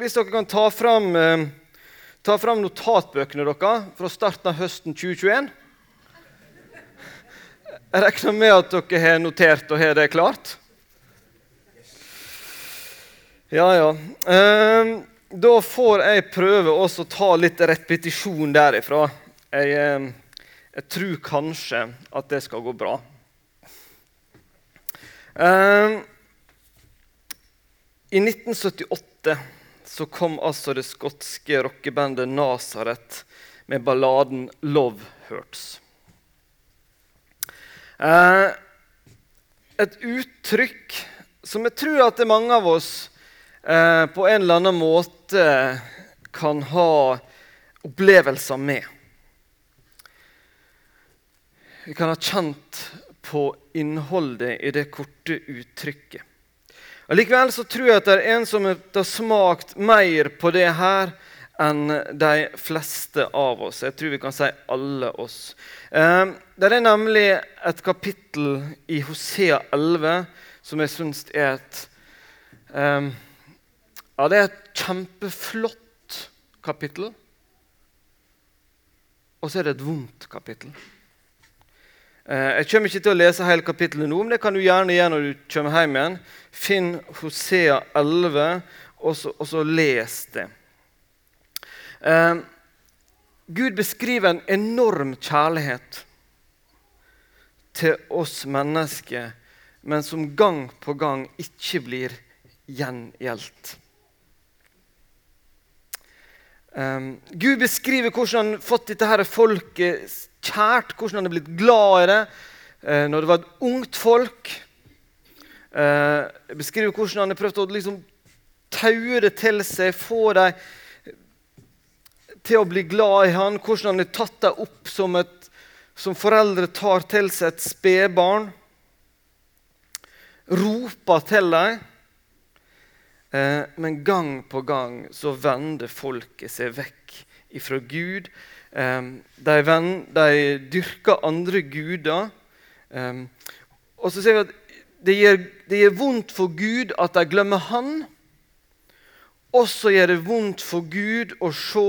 hvis dere kan ta fram, eh, ta fram notatbøkene deres fra starten av høsten 2021 Jeg regner med at dere har notert og har det klart? Ja, ja. Eh, da får jeg prøve å ta litt repetisjon derifra. Jeg, eh, jeg tror kanskje at det skal gå bra. Eh, I 1978 så kom altså det skotske rockebandet Nazareth med balladen 'Love Hurts'. Eh, et uttrykk som jeg tror at mange av oss eh, på en eller annen måte kan ha opplevelser med. Vi kan ha kjent på innholdet i det korte uttrykket. Allikevel så tror jeg at det er en som har smakt mer på det her enn de fleste av oss. Jeg tror vi kan si alle oss. Eh, det er nemlig et kapittel i Hosea 11 som jeg syns er et eh, Ja, det er et kjempeflott kapittel. Og så er det et vondt kapittel. Eh, jeg kommer ikke til å lese hele kapittelet nå, men det kan du gjerne gjøre når du kommer hjem igjen. Finn Hosea 11, og så, og så les det. Eh, Gud beskriver en enorm kjærlighet til oss mennesker, men som gang på gang ikke blir gjengjeldt. Um, Gud beskriver hvordan han har fått dette her folket kjært, hvordan han er blitt glad i det uh, når det var et ungt folk. Uh, beskriver hvordan han har prøvd å liksom, taue det til seg, få dem til å bli glad i han, hvordan han har tatt dem opp som, et, som foreldre tar til seg et spedbarn. Roper til dem. Eh, men gang på gang så vender folket seg vekk ifra Gud. Eh, de, de, dyrker andre guder. Eh, og så ser vi at det gjør, det gjør vondt for Gud at de glemmer Han. Og så gjør det vondt for Gud å se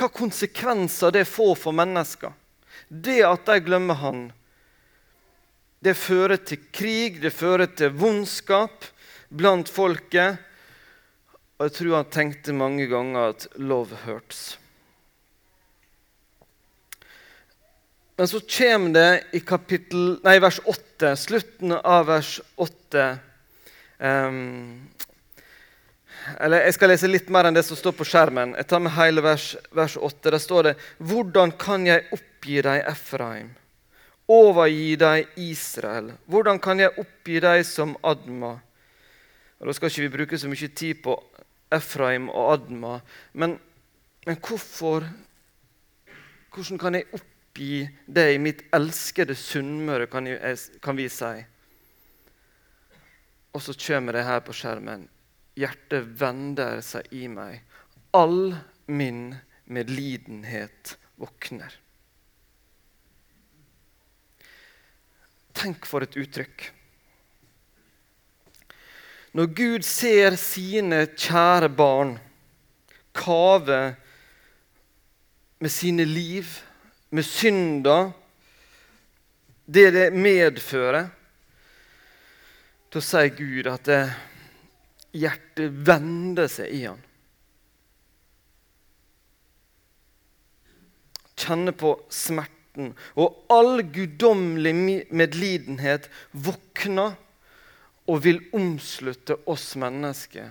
hva konsekvenser det får for mennesker. Det at de glemmer Han det fører til krig, det fører til vondskap blant folket. Og jeg tror han tenkte mange ganger at 'love hurts'. Men så kommer det i kapittel, nei, vers 8, slutten av vers 8 um, ehm, eller Jeg skal lese litt mer enn det som står på skjermen. Jeg tar med hele vers, vers 8. Der står det 'Hvordan kan jeg oppgi deg, Efraim?' Overgi deg Israel? Hvordan kan jeg oppgi deg som Adma? Og Da skal ikke vi bruke så mye tid på Efraim og Adma, men, men hvorfor Hvordan kan jeg oppgi deg, mitt elskede Sunnmøre, kan, kan vi si? Og så kommer det her på skjermen. Hjertet vender seg i meg. All min medlidenhet våkner. Tenk for et uttrykk. Når Gud ser sine kjære barn kave med sine liv, med synder, det det medfører, da sier Gud at hjertet vender seg i han. Kjenner på smerte natten, og all guddommelig medlidenhet våkner og vil omslutte oss mennesker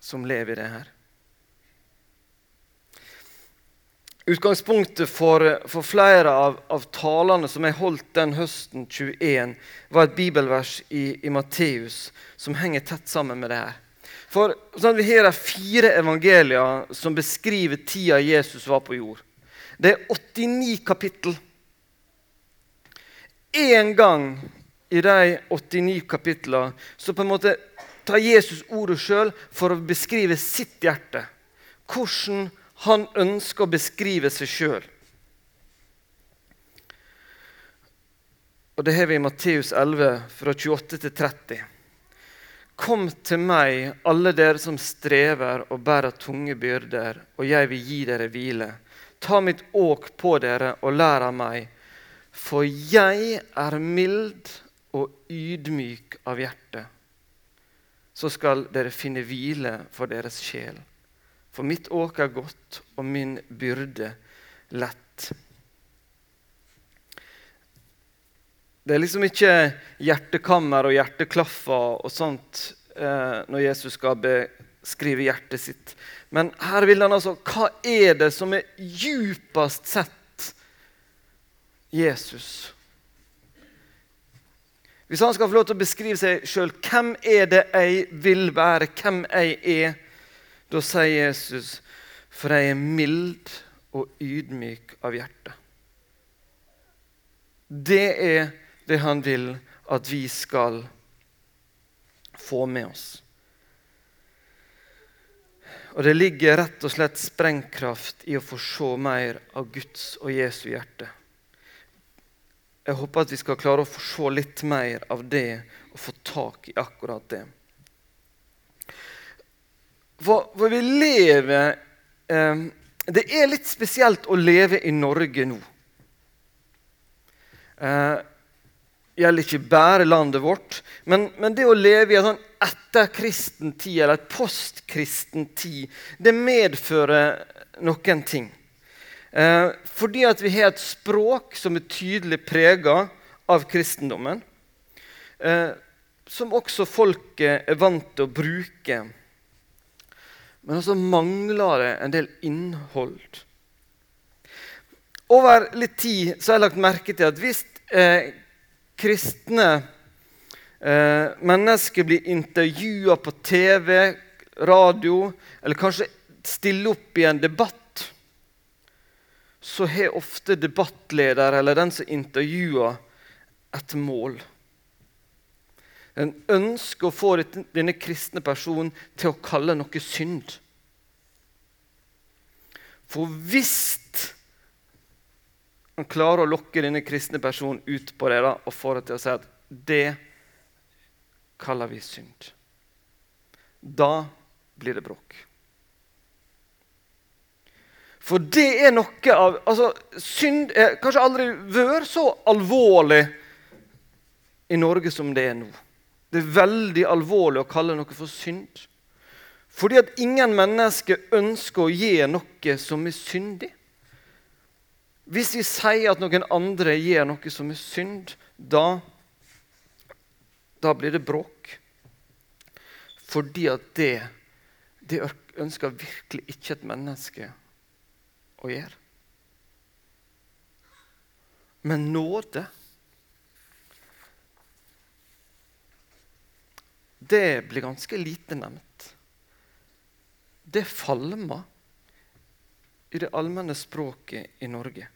som lever i det her. Utgangspunktet for, for flere av, av, talene som jeg holdt den høsten 21, var et bibelvers i, i Matteus som henger tett sammen med det her. For sånn, Vi har fire evangelier som beskriver tida Jesus var på jord. Det er 89 kapittel. Én gang i de 89 kapitlene så på en måte tar Jesus ordet sjøl for å beskrive sitt hjerte. Hvordan han ønsker å beskrive seg sjøl. Og Det har vi i Matteus 11, fra 28 til 30. Kom til meg, alle dere som strever og bærer tunge byrder, og jeg vil gi dere hvile. Ta mitt åk på dere og lær av meg, for jeg er mild og ydmyk av hjerte. Så skal dere finne hvile for deres sjel. For mitt åk er godt, og min byrde lett. Det er liksom ikke hjertekammer og hjerteklaffer og sånt eh, når Jesus skal beskrive hjertet sitt. Men her vil han altså Hva er det som er djupest sett Jesus? Hvis han skal få lov til å beskrive seg sjøl, hvem er det jeg vil være, hvem jeg er, da sier Jesus, for jeg er mild og ydmyk av hjerte. Det er det han vil at vi skal få med oss. Og det ligger rett og slett sprengkraft i å få se mer av Guds og Jesu hjerte. Jeg håper at vi skal klare å få se litt mer av det og få tak i akkurat det. For, for vi lever eh, Det er litt spesielt å leve i Norge nå. Eh, gjelder ikke bare landet vårt, men, men det å leve i en sånn etterkristen tid, eller et postkristen tid, det medfører noen ting. Eh, fordi at vi har et språk som er tydelig prega av kristendommen. Eh, som også folket er vant til å bruke. Men så mangler det en del innhold. Over litt tid så har jeg lagt merke til at hvis eh, kristne eh, mennesker blir intervjua på TV, radio, eller kanskje stiller opp i en debatt, så har ofte debattleder eller den som intervjuer, et mål. En ønsker å få denne kristne personen til å kalle noe synd. For hvis han klarer å lokke denne kristne personen ut på det da, og få det til å si at det kaller vi synd. Da blir det bråk. For det er noe av altså, Synd er kanskje aldri vært så alvorlig i Norge som det er nå. Det er veldig alvorlig å kalle noe for synd. Fordi at ingen mennesker ønsker å gjøre noe som er syndig. Hvis vi sier at noen andre gjør noe som er synd, da, da blir det bråk. Fordi at det, det ønsker virkelig ikke et menneske å gjøre. Men nåde det blir ganske lite nevnt. Det falmer i det allmenne språket i Norge.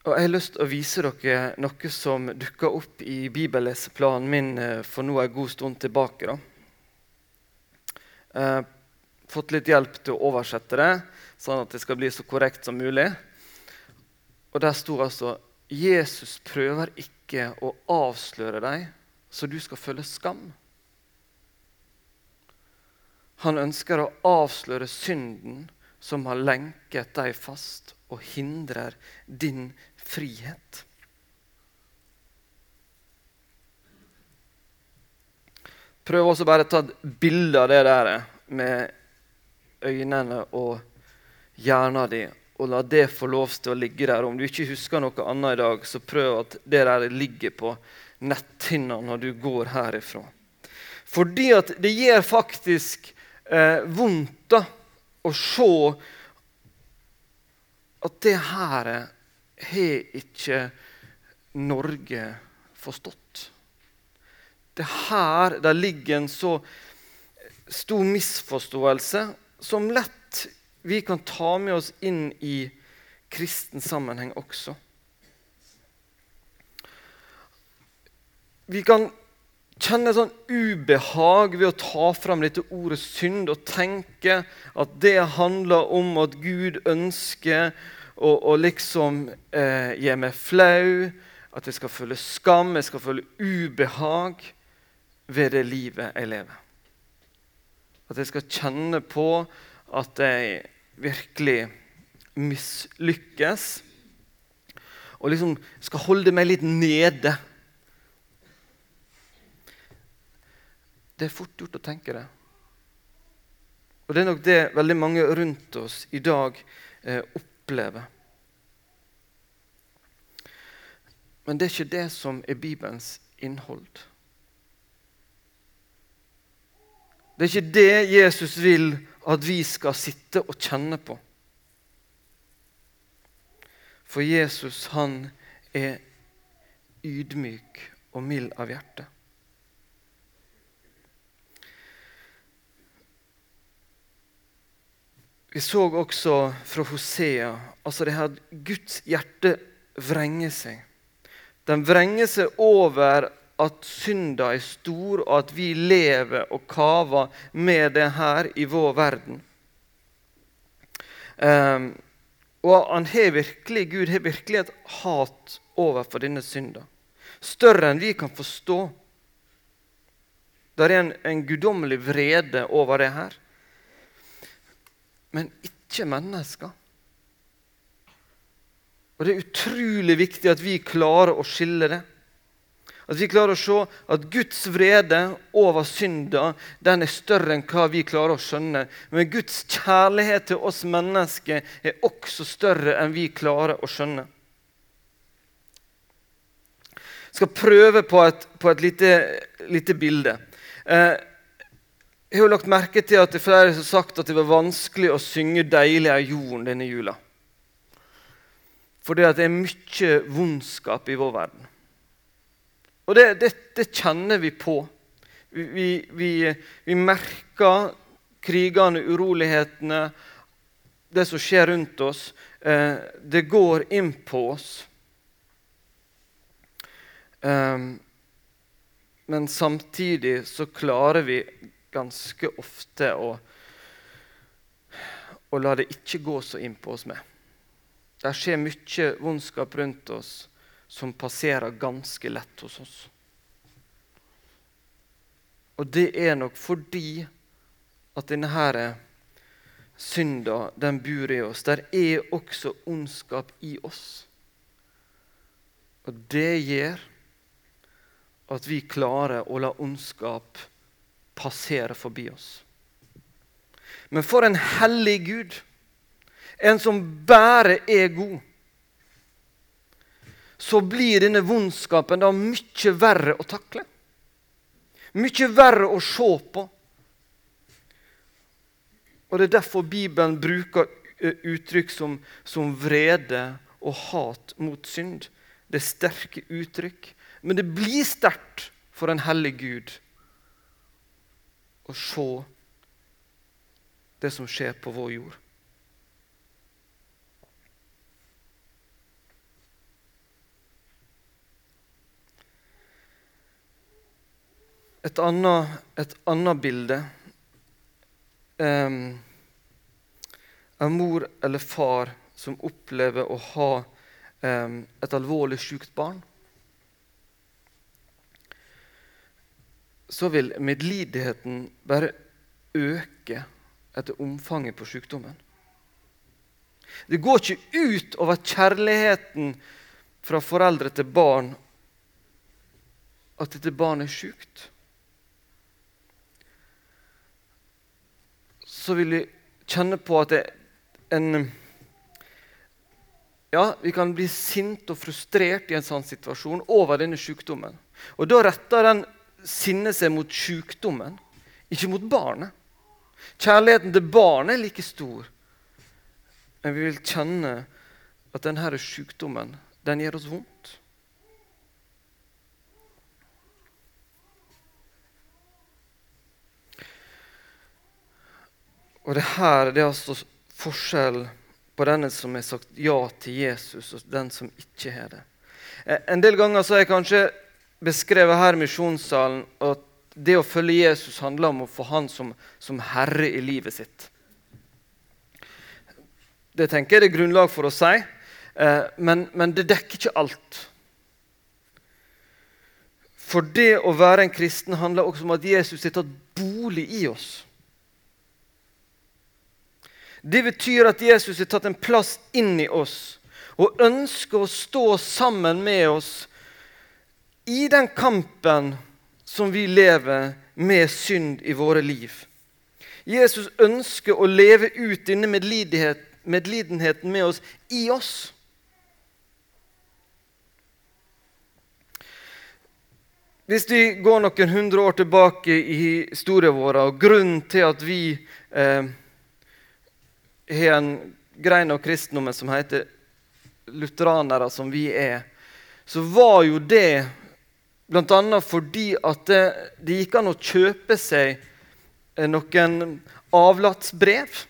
Og Jeg har lyst til å vise dere noe som dukka opp i bibelleseplanen min eh, for nå en god stund tilbake. Da. fått litt hjelp til å oversette det, sånn at det skal bli så korrekt som mulig. Og Der sto altså Jesus prøver ikke å avsløre deg så du skal føle skam. Han ønsker å avsløre synden som har lenket deg fast og hindrer din frihet. Prøv også bare å ta et bilde av det der med øynene og hjernen din og la det få lov til å ligge der. Om du ikke husker noe annet i dag, så prøv at det der ligger på netthinna når du går herifra. Fordi at det gjør faktisk eh, vondt da, å se at det her har ikke Norge forstått. Det er her der ligger en så stor misforståelse som lett vi kan ta med oss inn i kristen sammenheng også. Vi kan kjenne sånn ubehag ved å ta fram dette ordet synd og tenke at det handler om at Gud ønsker å, og liksom eh, gjør meg flau, At jeg skal føle skam, jeg skal føle ubehag ved det livet jeg lever. At jeg skal kjenne på at jeg virkelig mislykkes. Og liksom skal holde meg litt nede. Det er fort gjort å tenke det. Og det er nok det veldig mange rundt oss i dag eh, opplever. Men det er ikke det som er Bibelens innhold. Det er ikke det Jesus vil at vi skal sitte og kjenne på. For Jesus, han er ydmyk og mild av hjerte. Vi så også fra Hosea altså det her Guds hjerte vrenger seg. Den vrenger seg over at synda er stor, og at vi lever og kaver med det her i vår verden. Um, og han har virkelig, Gud har virkelig et hat overfor denne synda. Større enn vi kan forstå. Det er en, en guddommelig vrede over det her. Men ikke mennesker. Og Det er utrolig viktig at vi klarer å skille det. At vi klarer å se at Guds vrede over synda den er større enn hva vi klarer å skjønne. Men Guds kjærlighet til oss mennesker er også større enn vi klarer å skjønne. Jeg skal prøve på et, på et lite, lite, bilde. Eh, jeg har lagt merke til at det er flere har sagt at det var vanskelig å synge 'Deilig er jorden' denne jula. Fordi det er mye vondskap i vår verden. Og det, det, det kjenner vi på. Vi, vi, vi, merker krigene, urolighetene, det som skjer rundt oss. Eh, det går inn på oss. Eh, men samtidig så klarer vi ganske ofte å, å la det ikke gå så inn på oss med. Det skjer mye vondskap rundt oss som passerer ganske lett hos oss. Og det er nok fordi at denne her synda, den bor i oss. Der er også ondskap i oss. Og det gjør at vi klarer å la ondskap passere forbi oss. Men for en hellig Gud, en som bare er god så blir denne vondskapen da mye verre å takle. Mye verre å se på. Og Det er derfor Bibelen bruker uttrykk som, som vrede og hat mot synd. Det er sterke uttrykk. Men det blir sterkt for en hellig Gud å se det som skjer på vår jord. Et annet, et annet bilde um, er mor eller far som opplever å ha um, et alvorlig sykt barn. Så vil medlidigheten bare øke etter omfanget på sykdommen. Det går ikke ut over kjærligheten fra foreldre til barn at dette barnet er sjukt. så vil vi kjenne på at det en Ja, vi kan bli sint og frustrert i en sånn situasjon over denne sykdommen. Og da retter den sinnet seg mot sykdommen, ikke mot barnet. Kjærligheten til barnet er like stor. Men vi vil kjenne at denne sykdommen den gjør oss vondt. Og det her det er altså forskjell på denne som har sagt ja til Jesus, og den som ikke har det. Eh, en del ganger så er kanskje beskrevet her i misjonssalen at det å følge Jesus handler om å få han som, som herre i livet sitt. Det tenker jeg det er grunnlag for å si, eh, men, men det dekker ikke alt. For det å være en kristen handler også om at Jesus har tatt bolig i oss. Det betyr at Jesus har tatt en plass inn i oss og ønsker å stå sammen med oss i den kampen som vi lever med synd i våre liv. Jesus ønsker å leve ut denne medlidenheten med oss i oss. Hvis vi går noen hundre år tilbake i historien vår, og grunnen til at vi eh, har en grein av kristendommen som heter lutheranere, som vi er, så var jo det bl.a. fordi at det, det, gikk an å kjøpe seg eh, noen avlatsbrev.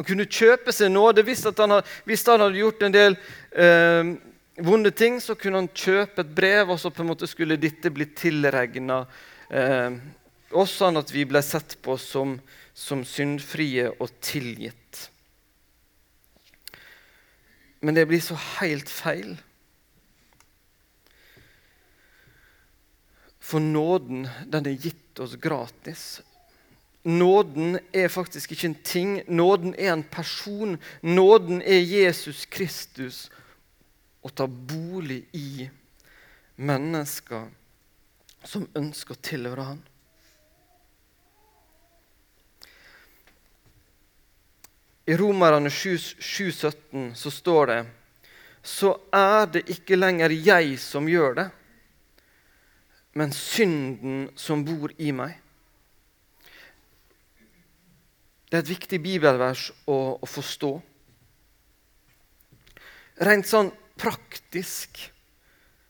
Han kunne kjøpe seg nåde. Hvis, han, hvis han hadde gjort en del eh, vonde ting, så kunne han kjøpe et brev, og så på en måte skulle dette bli tilregna eh, oss, sånn at vi ble sett på som, som syndfrie og tilgitt. Men det blir så helt feil. For nåden, den er gitt oss gratis. Nåden er faktisk ikke en ting. Nåden er en person. Nåden er Jesus Kristus å ta bolig i mennesker som ønsker å tilhøre Han. I Romerne 7,17 så står det så er det ikke lenger jeg som gjør det, men synden som bor i meg. Det er et viktig bibelvers å, å forstå. Rent sånn praktisk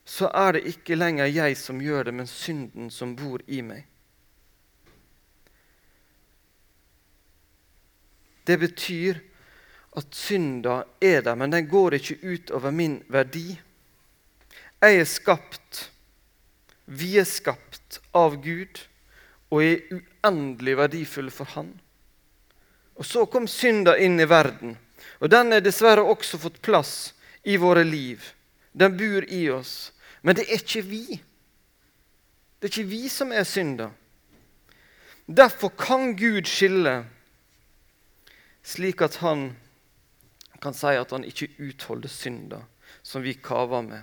så er det ikke lenger jeg som gjør det, men synden som bor i meg. Det betyr at synda er der, men den går ikke ut over min verdi. Jeg er skapt, vi er skapt av Gud og er uendelig verdifulle for Han. Og Så kom synda inn i verden, og den har dessverre også fått plass i våre liv. Den bor i oss. Men det er ikke vi. Det er ikke vi som er synda. Derfor kan Gud skille slik at han kan si at han ikke utholder synda som vi kaver med,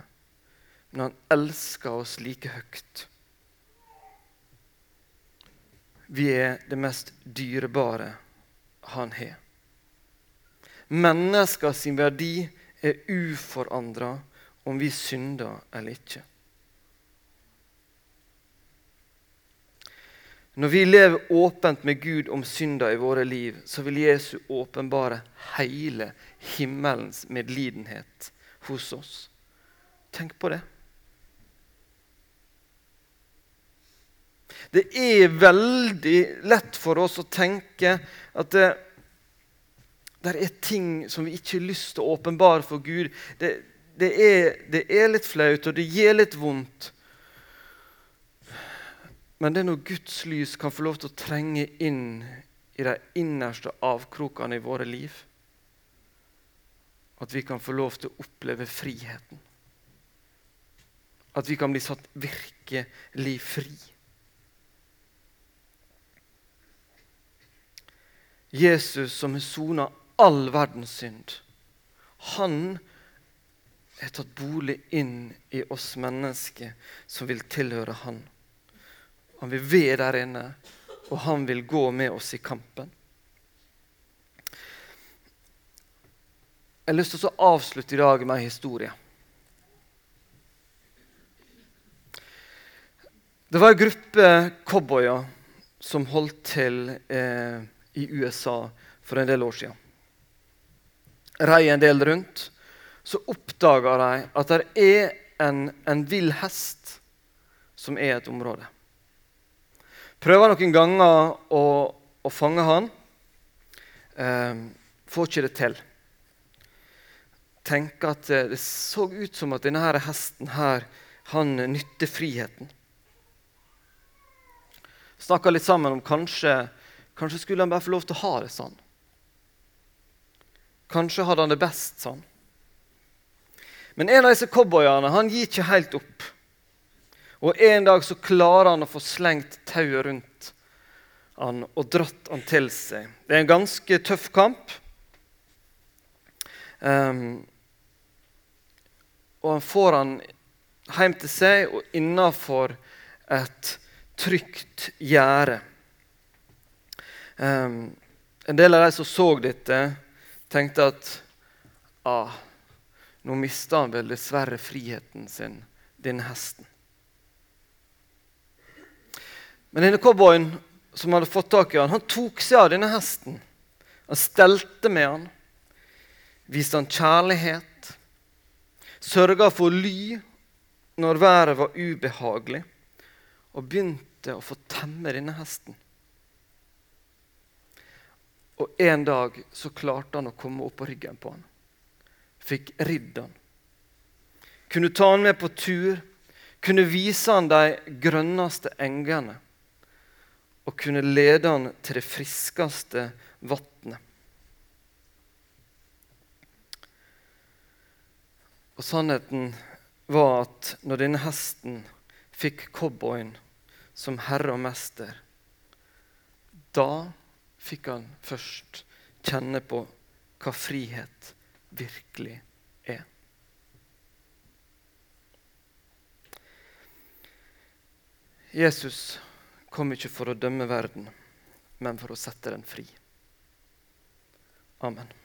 men han elsker oss like høyt. Vi er det mest dyrebare han har. Mennesker sin verdi er uforandra om vi synder eller ikke. Når vi lever åpent med Gud om synda i våre liv, så vil Jesu åpenbare hele himmelens medlidenhet hos oss. Tenk på det. Det er veldig lett for oss å tenke at det, det er ting som vi ikke har lyst til å åpenbare for Gud. Det, det, er, det er litt flaut, og det gjør litt vondt. Men det er når Guds lys kan få lov til å trenge inn i de innerste avkrokene i våre liv, at vi kan få lov til å oppleve friheten. At vi kan bli satt virkelig fri. Jesus som har sona all verdens synd, han er tatt bolig inn i oss mennesker som vil tilhøre Han. Han vil være der inne, og han vil gå med oss i kampen. Jeg har lyst til å avslutte i dag med en historie. Det var en gruppe cowboyer som holdt til eh, i USA for en del år siden. Rei en del rundt. Så oppdaga de at det er en, en vill hest som er et område. Prøver noen ganger å, å fange han. Eh, får ikke det til. Tenker at det så ut som at denne her hesten her, han nytter friheten. Snakka litt sammen om kanskje, kanskje skulle han bare få lov til å ha det sånn. Kanskje hadde han det best sånn. Men en av disse cowboyene han gir ikke helt opp. Og En dag så klarer han å få slengt tauet rundt han og dratt han til seg. Det er en ganske tøff kamp. Um, og han får han hjem til seg og innafor et trygt gjerde. Um, en del av de som så dette, tenkte at ah, nå mista han vel dessverre friheten sin, denne hesten. Men denne cowboyen som hadde fått tak i han, han tok seg av denne hesten. Han stelte med han, viste han kjærlighet, sørga for ly når været var ubehagelig, og begynte å få temme denne hesten. Og en dag så klarte han å komme opp på ryggen på han. Fikk ridd han. Kunne ta han med på tur, kunne vise han de grønneste engene og kunne lede han til det friskeste vannet. Og sannheten var at når denne hesten fikk cowboyen som herre og mester, da fikk han først kjenne på hva frihet virkelig er. Jesus kom ikke for å dømme verden, men for å sette den fri. Amen.